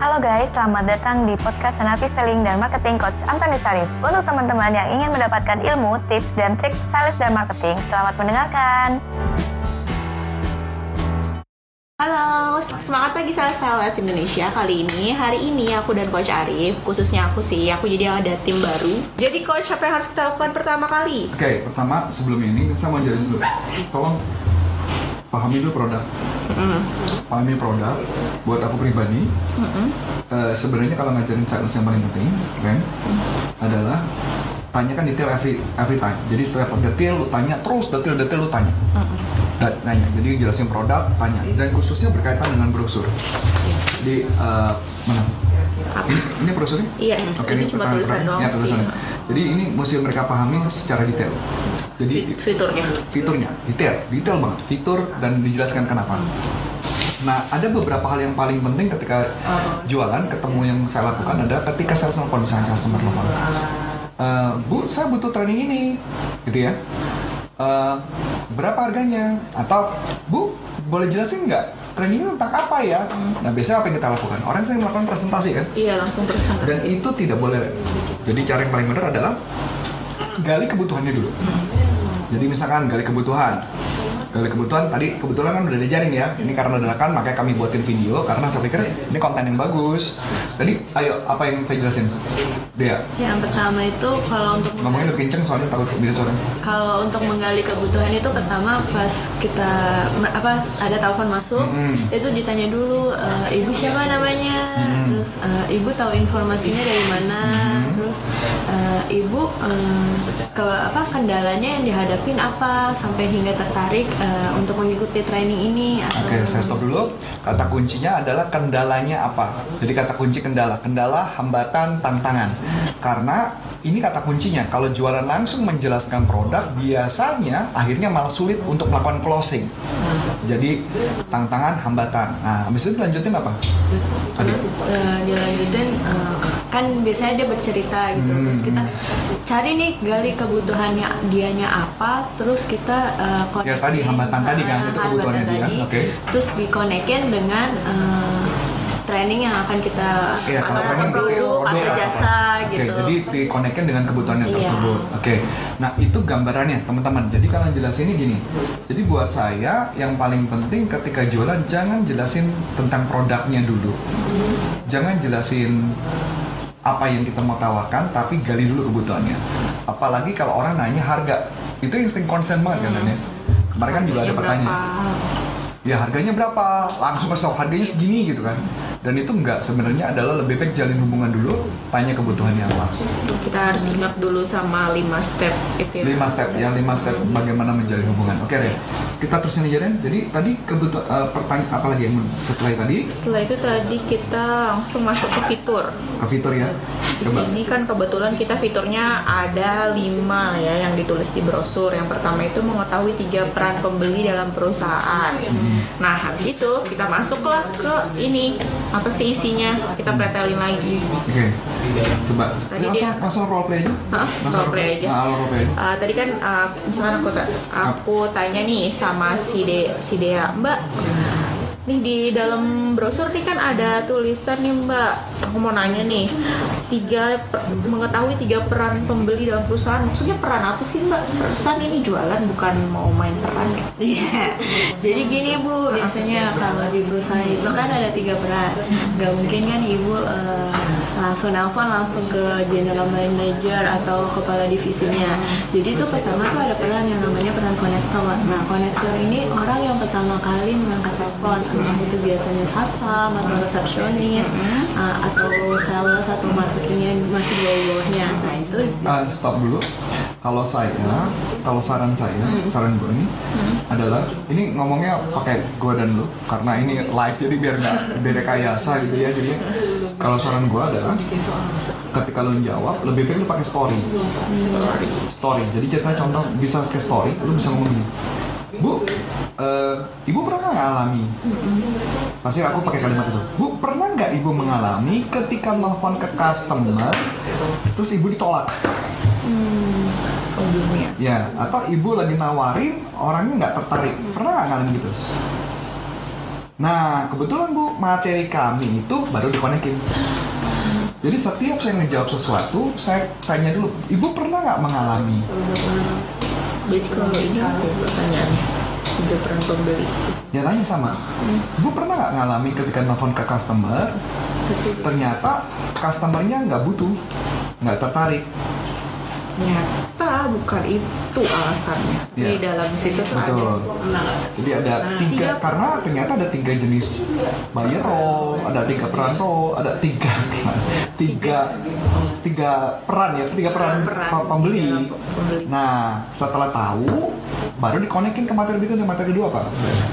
Halo guys, selamat datang di podcast Senapi Selling dan Marketing Coach Antoni Sarif. Untuk teman-teman yang ingin mendapatkan ilmu, tips, dan trik sales dan marketing, selamat mendengarkan. Halo, semangat pagi sales sales Indonesia Kali ini, hari ini aku dan Coach Arif Khususnya aku sih, aku jadi ada tim baru Jadi Coach, apa yang harus kita lakukan pertama kali? Oke, pertama sebelum ini saya mau jelasin dulu. Tolong pahami dulu produk. Mm. Pahami produk. Buat aku pribadi, eh, sebenarnya kalau ngajarin sales yang paling penting, kan, adalah tanyakan detail every every time. Jadi setiap detail lu tanya terus, detail-detail lu tanya. Dan nanya. Jadi jelasin produk, tanya. Dan khususnya berkaitan dengan brosur. Jadi eh, mana? Ini, ini brosurnya? Iya, Oke, ini cuma pertanyaan tulisan doang Ya, sih. Jadi ini mesti mereka pahami secara detail. Jadi Fiturnya fiturnya detail, detail banget fitur dan dijelaskan kenapa. Nah, ada beberapa hal yang paling penting ketika jualan ketemu yang saya lakukan adalah ketika saya telepon misalnya customer telepon. "Eh, Bu, saya butuh training ini, gitu ya. "Eh, berapa harganya? Atau Bu, boleh jelasin nggak training ini tentang apa ya? Nah, biasanya apa yang kita lakukan? Orang sering melakukan presentasi kan? Iya, langsung terus dan itu tidak boleh jadi cara yang paling benar adalah gali kebutuhannya dulu jadi misalkan gali kebutuhan gali kebutuhan tadi kebetulan kan udah diajarin ya. Ini karena dadakan makanya kami buatin video. Karena saya pikir ini konten yang bagus. Tadi ayo apa yang saya jelasin? Dia Yang pertama itu kalau untuk ngomongnya lebih kenceng soalnya takut beda suara. Kalau untuk menggali kebutuhan itu pertama pas kita apa ada telepon masuk Mm-mm. itu ditanya dulu "Eh, ibu siapa namanya? Terus "Eh, ibu tahu informasinya dari mana? Terus "Eh, ibu eh, ke apa kendalanya yang dihadapin apa sampai hingga tertarik eh, untuk mengikuti training ini atau Oke, saya stop dulu. Kata kuncinya adalah kendalanya apa? Jadi kata kunci kendala, kendala, hambatan, tantangan. Karena ini kata kuncinya. Kalau jualan langsung menjelaskan produk, biasanya akhirnya malah sulit untuk melakukan closing. Jadi tantangan, hambatan. Nah, habis itu lanjutin apa? Tadi. eh, dilanjutin eh, kan biasanya dia bercerita gitu Hmm. terus kita cari nih gali kebutuhannya dianya apa terus kita eh, Ya, tadi, hambatan tadi kan, itu kebutuhannya dia, oke. terus dikonekin dengan eh, training yang akan kita Iya, kalau atau produk atau jasa Oke, gitu jadi dikonekkan dengan kebutuhannya Iya. tersebut. Oke. Nah, itu gambarannya, teman-teman. Jadi kalau jelasinnya gini. Jadi buat saya yang paling penting ketika jualan jangan jelasin tentang produknya dulu. Jangan jelasin apa yang kita mau tawarkan, tapi gali dulu kebutuhannya. Apalagi kalau orang nanya harga. Itu insting concern banget kan Nanya. Kemarin kan juga ada pertanyaan ya harganya berapa langsung tau harganya segini gitu kan dan itu enggak sebenarnya adalah lebih baik jalin hubungan dulu tanya kebutuhannya apa Kita harus ingat dulu sama 5 step itu ya. Lima step ya lima step bagaimana menjalin hubungan. Oke Ren. Kita terusin aja Ren. Jadi tadi kebutuhan pertanyaan apa lagi yang setelah tadi? Setelah itu tadi kita langsung masuk ke fitur. Ke fitur ya. Di coba. sini kan kebetulan kita fiturnya ada 5 ya yang ditulis di brosur. Yang pertama itu mengetahui tiga peran pembeli dalam perusahaan. Nah habis itu kita masuklah ke ini apa sih isinya? Kita pretelin lagi. oke coba Tadi langsung dia- langsung role play aja? Langsung Role play aja. nah, role play Uh, tadi kan uh, misalkan aku aku tanya nih sama si De si Dea, Mbak. Nih di dalam brosur nih kan ada tulisan nih Mbak. Aku mau nanya nih tiga per- mengetahui tiga peran pembeli dalam perusahaan. Maksudnya peran apa sih Mbak? Perusahaan ini jualan bukan mau main peran ya? Iya, jadi gini bu, biasanya kalau di perusahaan itu kan ada tiga peran. Gak mungkin kan ibu eh, langsung nelfon langsung ke general manager atau kepala divisinya. Jadi itu pertama tuh ada peran yang namanya peran konektor. Nah konektor ini orang yang pertama kali mengangkat telepon, entah itu biasanya satpam atau resepsionis eh, atau sales atau marketingnya masih di bawah-bawahnya. Nah itu Ah, stop dulu. Kalau saya, kalau saran saya, saran gue ini adalah ini ngomongnya pakai gue dan lu karena ini live jadi biar nggak beda kayasa gitu ya. Jadi kalau saran gue adalah ketika lu jawab lebih baik lu pakai story. Story. Story. Jadi cerita contoh bisa ke story, lu bisa ngomong. Bu, eh, ibu pernah nggak ngalami? Pasti aku pakai kalimat itu. Bu, pernah nggak ibu mengalami ketika nelfon ke customer, terus ibu ditolak? Umumnya. Ya, atau ibu lagi nawarin orangnya nggak tertarik. Pernah nggak ngalamin gitu? Nah, kebetulan Bu, materi kami itu baru dikonekin. Jadi setiap saya ngejawab sesuatu, saya tanya dulu, Ibu pernah nggak mengalami? Jadi kalau ini ya pertanyaannya? Tiga peran pembeli. Ya nanya sama, Ibu pernah nggak ngalami ketika nelfon ke customer, ternyata customernya nggak butuh, nggak tertarik. Bukan itu alasannya. Iya. Di dalam situ tuh ada. Betul. Nah, Jadi ada tiga, tiga. karena ternyata ada tiga jenis buyer role, ada tiga peran role, ada tiga tiga tiga peran ya, tiga peran, Peran. pembeli. Iya, pembeli. Nah, setelah tahu, baru dikonekin ke materi berikutnya. Materi kedua apa?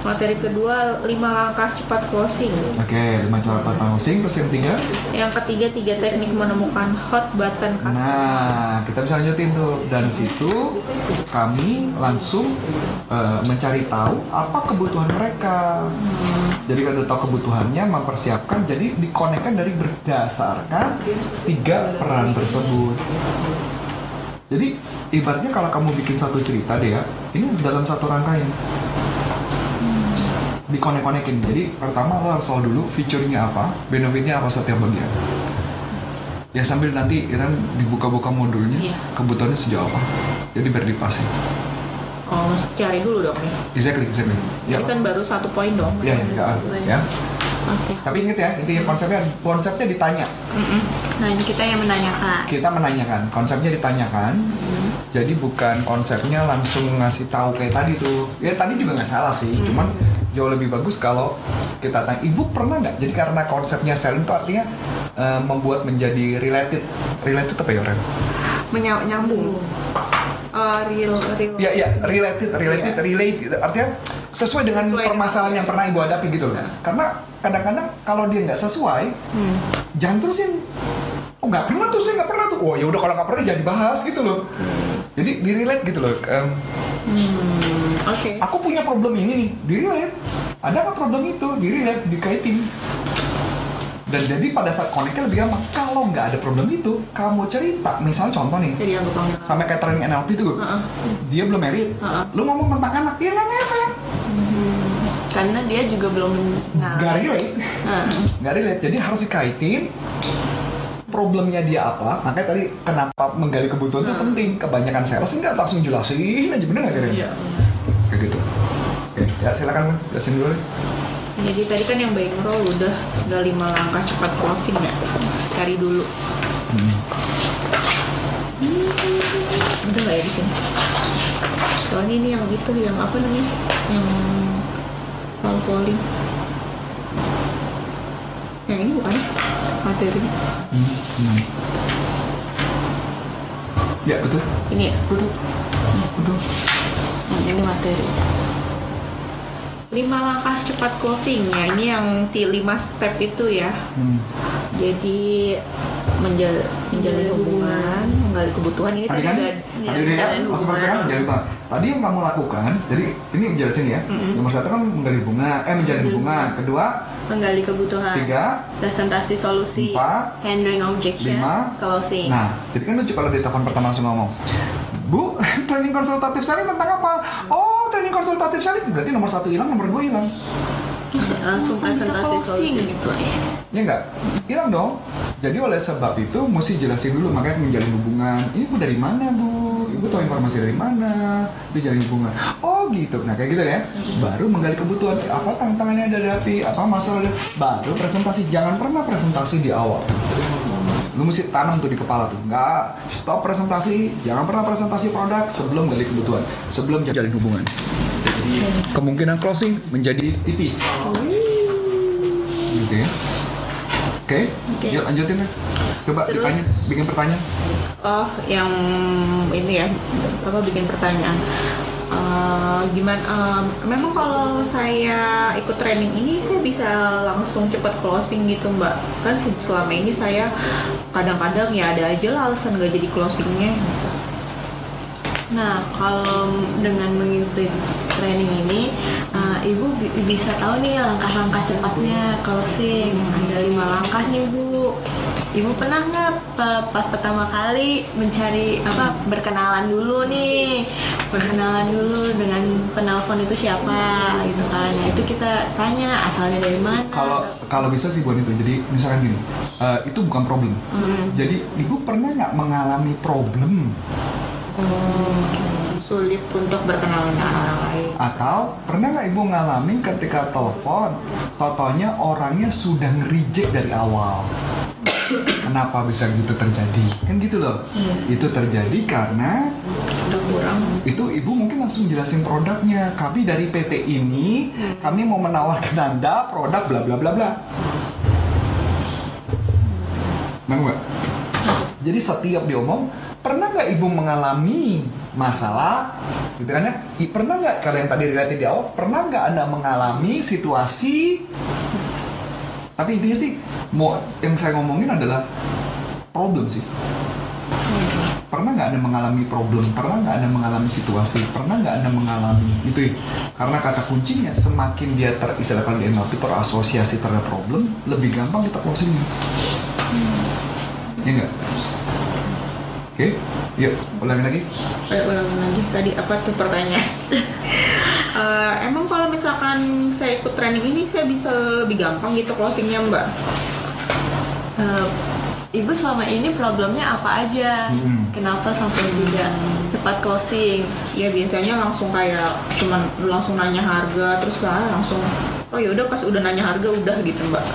Materi kedua lima langkah cepat closing. Oke, lima cara pertama housing, terus yang ketiga. Yang ketiga tiga teknik menemukan hot button customer. Nah, kita bisa lanjutin tuh. Dan situ kami langsung eh, mencari tahu apa kebutuhan mereka. Jadi kalau tahu kebutuhannya, mempersiapkan. Jadi dikonekkan dari berdasarkan tiga peran tersebut. Jadi ibaratnya kalau kamu bikin satu cerita deh ya, ini dalam satu rangkaian dikonek-konekin. Jadi pertama lo harus tahu dulu feature-nya apa, benefitnya apa setiap bagian. Ya sambil nanti Iran dibuka-buka modulnya, Iya. kebutuhannya sejauh apa. Jadi biar dipasin. Oh, mesti cari dulu dong ya. Exactly, exactly. Ya, Ini kan baru satu poin dong. ya, ya, ya. Oke. Tapi inget ya, intinya konsepnya konsepnya ditanya. Nah, ini kita yang menanyakan. Kita menanyakan, konsepnya ditanyakan. Jadi bukan konsepnya langsung ngasih tahu kayak tadi tuh. Ya tadi juga nggak salah sih, cuman jauh lebih bagus kalau kita tanya, ibu pernah nggak? Jadi karena konsepnya selling itu artinya eh, membuat menjadi related. Related apa ya Ren? Menyam- nyambung. Eh, real, real. Ya, ya, related, related, related. Artinya sesuai dengan Sesuai permasalahan dengan- yang pernah ibu hadapi gitu loh. Karena kadang-kadang kalau dia nggak sesuai, Hmm. jangan terusin. Oh nggak pernah tuh, saya nggak pernah tuh. Oh ya udah kalau nggak pernah jangan dibahas gitu loh. Jadi di relate gitu loh. Em, Hmm, Oke. aku punya problem ini nih, di relate. Ada nggak problem itu? Di relate, dikaitin. Dan jadi pada saat connect lebih gampang. Kalau nggak ada problem itu, kamu cerita. Misal contoh nih, kepanggil. sampai kayak training NLP tuh, Heeh. dia belum married. Heeh. Lu ngomong tentang anak, dia nggak ngefek. Karena dia juga belum Nggak relate. Nggak relate jadi harus dikaitin problemnya dia apa makanya tadi kenapa menggali kebutuhan itu penting kebanyakan sales nggak langsung jelasin aja bener nggak kira Iya. Kayak gitu oke ya silakan Bang. jelasin dulu deh. Jadi tadi kan yang baik roll udah udah lima langkah cepat closing ya. Cari dulu. Hmm, Udah nggak ya di sini? Soalnya ini yang itu yang apa namanya? Yang call calling. Yang ini bukan materinya. Hmm, hmm. ya betul Ini ya. betul betul Nah, ini materi. Lima langkah cepat closing ya. Ini yang lima step itu ya. Hmm. Jadi menjal menjalin hubungan, menggali kebutuhan ini tadi tadi kan udah ya menjalin langsung perhatikan hubungan. jangan lupa tadi yang kamu lakukan jadi ini jelasin ya nomor satu kan menggali hubungan eh menjalin hubungan kedua menggali kebutuhan. tiga Presentasi solusi. Empat. Handling objection. Lima. Closing. Nah, jadi kan lucu kalau di telepon pertama langsung ngomong, Bu, training konsultatif selling tentang apa? Oh, training konsultatif selling berarti nomor satu hilang, nomor dua hilang. Terus langsung presentasi solusi gitu ya. Ya enggak? Hilang dong. Jadi oleh sebab itu mesti jelasin dulu makanya menjalin hubungan. Ini Bu dari mana Bu? Ibu tahu informasi dari mana? Itu jalin hubungan. Oh gitu. Nah kayak gitu ya. Baru menggali kebutuhan. Apa tantangannya ada hadapi? Apa masalah? Baru presentasi. Jangan pernah presentasi di awal. Lu mesti tanam tuh di kepala tuh. Enggak. Stop presentasi. Jangan pernah presentasi produk sebelum gali kebutuhan. Sebelum jalin hubungan. Jadi kemungkinan closing menjadi tipis. Gitu ya. Oke, Oke. yuk lanjutin deh. Coba Terus- ditanya, bikin pertanyaan. Oh, yang ini ya, apa bikin pertanyaan? Eh, gimana? eh, memang kalau saya ikut training ini saya bisa langsung cepat closing gitu mbak? Kan se- selama ini saya kadang-kadang ya ada aja lah alasan nggak jadi closingnya. Nah, kalau dengan mengikuti training ini, uh, ibu bi- bisa tahu nih langkah-langkah cepatnya closing. Ada lima langkah nih bu. Ibu pernah nggak pa- pas pertama kali mencari apa berkenalan dulu nih? Berkenalan dulu dengan penelpon itu siapa gitu kan. Nah itu kita tanya asalnya dari mana. Kalau kalau bisa sih buat itu. Jadi misalkan gini eh, itu bukan problem. Jadi ibu pernah nggak mengalami problem? Sulit untuk berkenalan dengan orang lain. Atau pernah nggak ibu ngalamin ketika telepon totonya orangnya sudah nge-reject dari awal kenapa bisa gitu terjadi? Kan gitu loh. Itu terjadi karena kurang. itu ibu mungkin langsung jelasin produknya. Kami dari PT ini kami mau menawarkan anda produk bla bla bla bla. Nggak? Jadi setiap diomong, pernah nggak ibu mengalami masalah, gitu kan ya? Pernah nggak kalau yang tadi relatif di awal, pernah nggak anda mengalami situasi? Tapi intinya sih, mau yang saya ngomongin adalah problem sih. Pernah nggak anda mengalami problem? Pernah nggak anda mengalami situasi? Pernah nggak anda mengalami itu? ya? Karena kata kuncinya semakin dia teristilahkan di NLP terasosiasi terhadap problem, lebih gampang kita closingnya. Ya nggak? Oke, yuk ulangi lagi. Ulangi lagi tadi apa tuh pertanyaan Eh, emang kalau misalkan saya ikut training ini saya bisa lebih gampang gitu closingnya mbak Eh, ibu selama ini problemnya apa aja Hmm. kenapa sampai tidak cepat closing ya biasanya langsung kayak cuman langsung nanya harga terus lah langsung oh ya udah pas udah nanya harga udah gitu mbak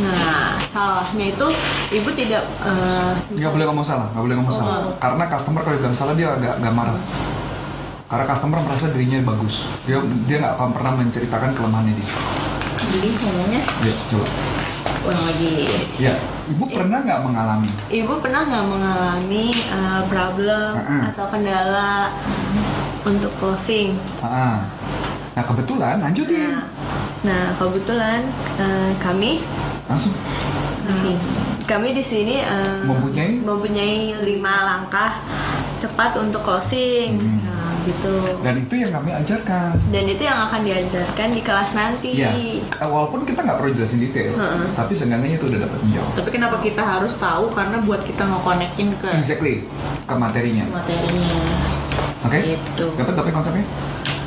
Nah, salahnya itu ibu tidak eh, Nggak boleh ngomong salah, nggak boleh ngomong salah. Karena customer kalau bilang salah dia agak agak marah. Karena customer merasa dirinya bagus. Dia dia nggak akan pernah menceritakan kelemahannya dia. jadi ngomongnya Ya, coba. ulang lagi Ya, ibu pernah nggak mengalami? ibu pernah nggak mengalami eh, problem Mm-mm. atau kendala untuk closing? Ah. Nah kebetulan lanjutin. Nah, nah kebetulan eh, kami Langsung. eh, kami di sini eh, Mempunyai? mempunyai lima langkah cepat untuk closing. Hmm. Gitu. Dan itu yang kami ajarkan. Dan itu yang akan diajarkan di kelas nanti. Ya, walaupun kita nggak perlu jelasin detail, Heeh. tapi seenggaknya itu udah dapat menjawab. tapi kenapa kita harus tahu karena buat kita ngekonekin ke Exactly, ke materinya. materinya Oke? Gitu. Dapat tapi konsepnya?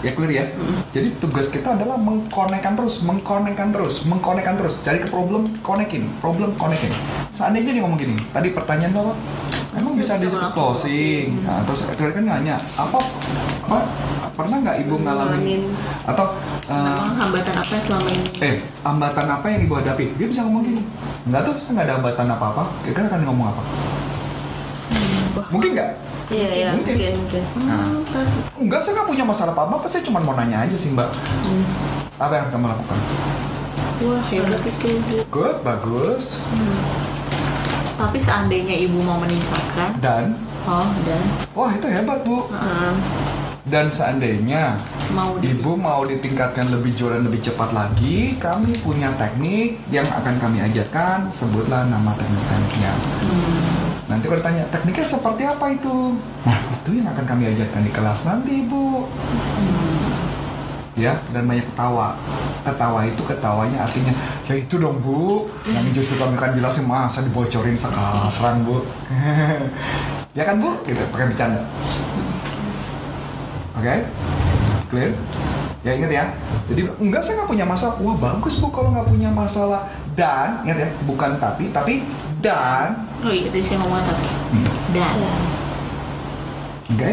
Ya clear ya. Jadi tugas kita adalah mengkonekkan terus, mengkonekkan terus, mengkonekkan terus. Cari ke problem, konekin, problem konekin. Seandainya dia ngomong gini, tadi pertanyaan lo? Emang bisa Bisa disebut langsung closing? Nah, terus tadi kan nanya, apa, apa pernah nggak ibu ngalamin Ngalamin. atau memang hambatan apa yang selama ini eh hambatan apa yang ibu hadapi? Dia bisa ngomong gini, enggak tuh, saya nggak ada hambatan apa apa. Kira-kira akan ngomong apa? Mungkin nggak? Iya, iya, Mungkin. mungkin, mungkin. Nah, enggak, saya nggak punya masalah apa-apa, saya cuma mau nanya aja sih mbak. Apa yang kamu lakukan? wah hebat itu. Good, bagus. tapi seandainya ibu mau meningkatkan Dan, oh dan wah itu hebat bu. eh, Dan seandainya mau di ibu mau ditingkatkan lebih jauh dan lebih cepat lagi, kami punya teknik yang akan kami ajarkan. Sebutlah nama teknik-tekniknya. Nanti ditanya tekniknya seperti apa itu? Nah itu yang akan kami ajarkan di kelas nanti bu. Ya dan banyak ketawa. Ketawa itu ketawanya artinya ya itu dong bu. Yang justru kami akan jelasin masa dibocorin sekarang bu. ya kan bu? Gitu pakai bercanda. Oke, clear? Ya ingat ya. Jadi enggak saya nggak punya masalah. Wah bagus bu kalau nggak punya masalah. Dan ingat ya, bukan tapi, tapi dan. Oh iya tadi saya ngomong tapi Hmm. dan Oke.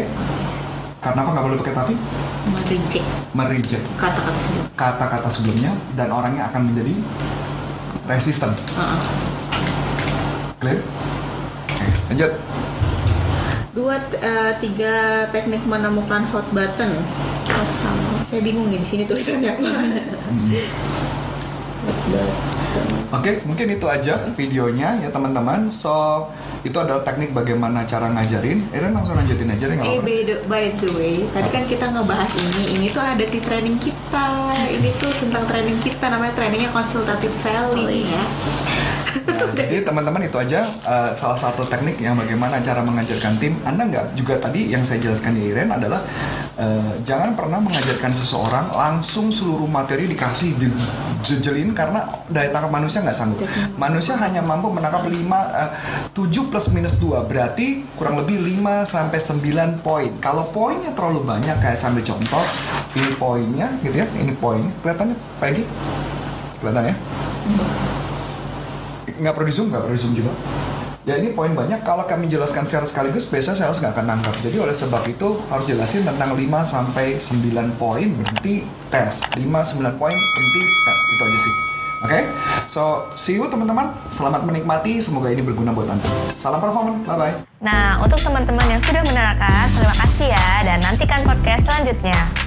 Karena apa nggak boleh pakai tapi? mereject Mereject kata-kata sebelum kata-kata sebelumnya dan orangnya akan menjadi resisten. Heeh. Clear? Oke, lanjut. dua eh, tiga teknik menemukan hot button saya bingung nih di sini tulisannya apa hot button Oke, mungkin itu aja videonya ya teman-teman. So, itu adalah teknik bagaimana cara ngajarin. Eren langsung lanjutin aja deh Eh, by the, by the way, tadi kan kita ngebahas ini, ini tuh ada di training kita. Ini tuh tentang training kita, namanya trainingnya konsultatif selling ya. Jadi teman-teman itu aja uh, salah satu teknik yang bagaimana cara mengajarkan tim. Anda nggak juga tadi yang saya jelaskan di Iren adalah uh, jangan pernah mengajarkan seseorang langsung seluruh materi dikasih dijejelin karena daya tangkap manusia nggak sanggup. Manusia hanya mampu menangkap 5 uh, 7 plus minus 2 berarti kurang lebih 5 sampai 9 poin. Kalau poinnya terlalu banyak kayak sambil contoh ini poinnya gitu ya, ini poin kelihatannya pagi kelihatan ya nggak perlu di zoom nggak perlu di zoom juga ya ini poin banyak kalau kami jelaskan secara sekaligus biasanya sales nggak akan nangkap jadi oleh sebab itu harus jelasin tentang 5 sampai 9 poin berhenti tes 5 9 poin berhenti tes itu aja sih Oke, okay? so see you teman-teman. Selamat menikmati, semoga ini berguna buat anda. Salam performance, bye bye. Nah, untuk teman-teman yang sudah menerangkan, terima kasih ya dan nantikan podcast selanjutnya.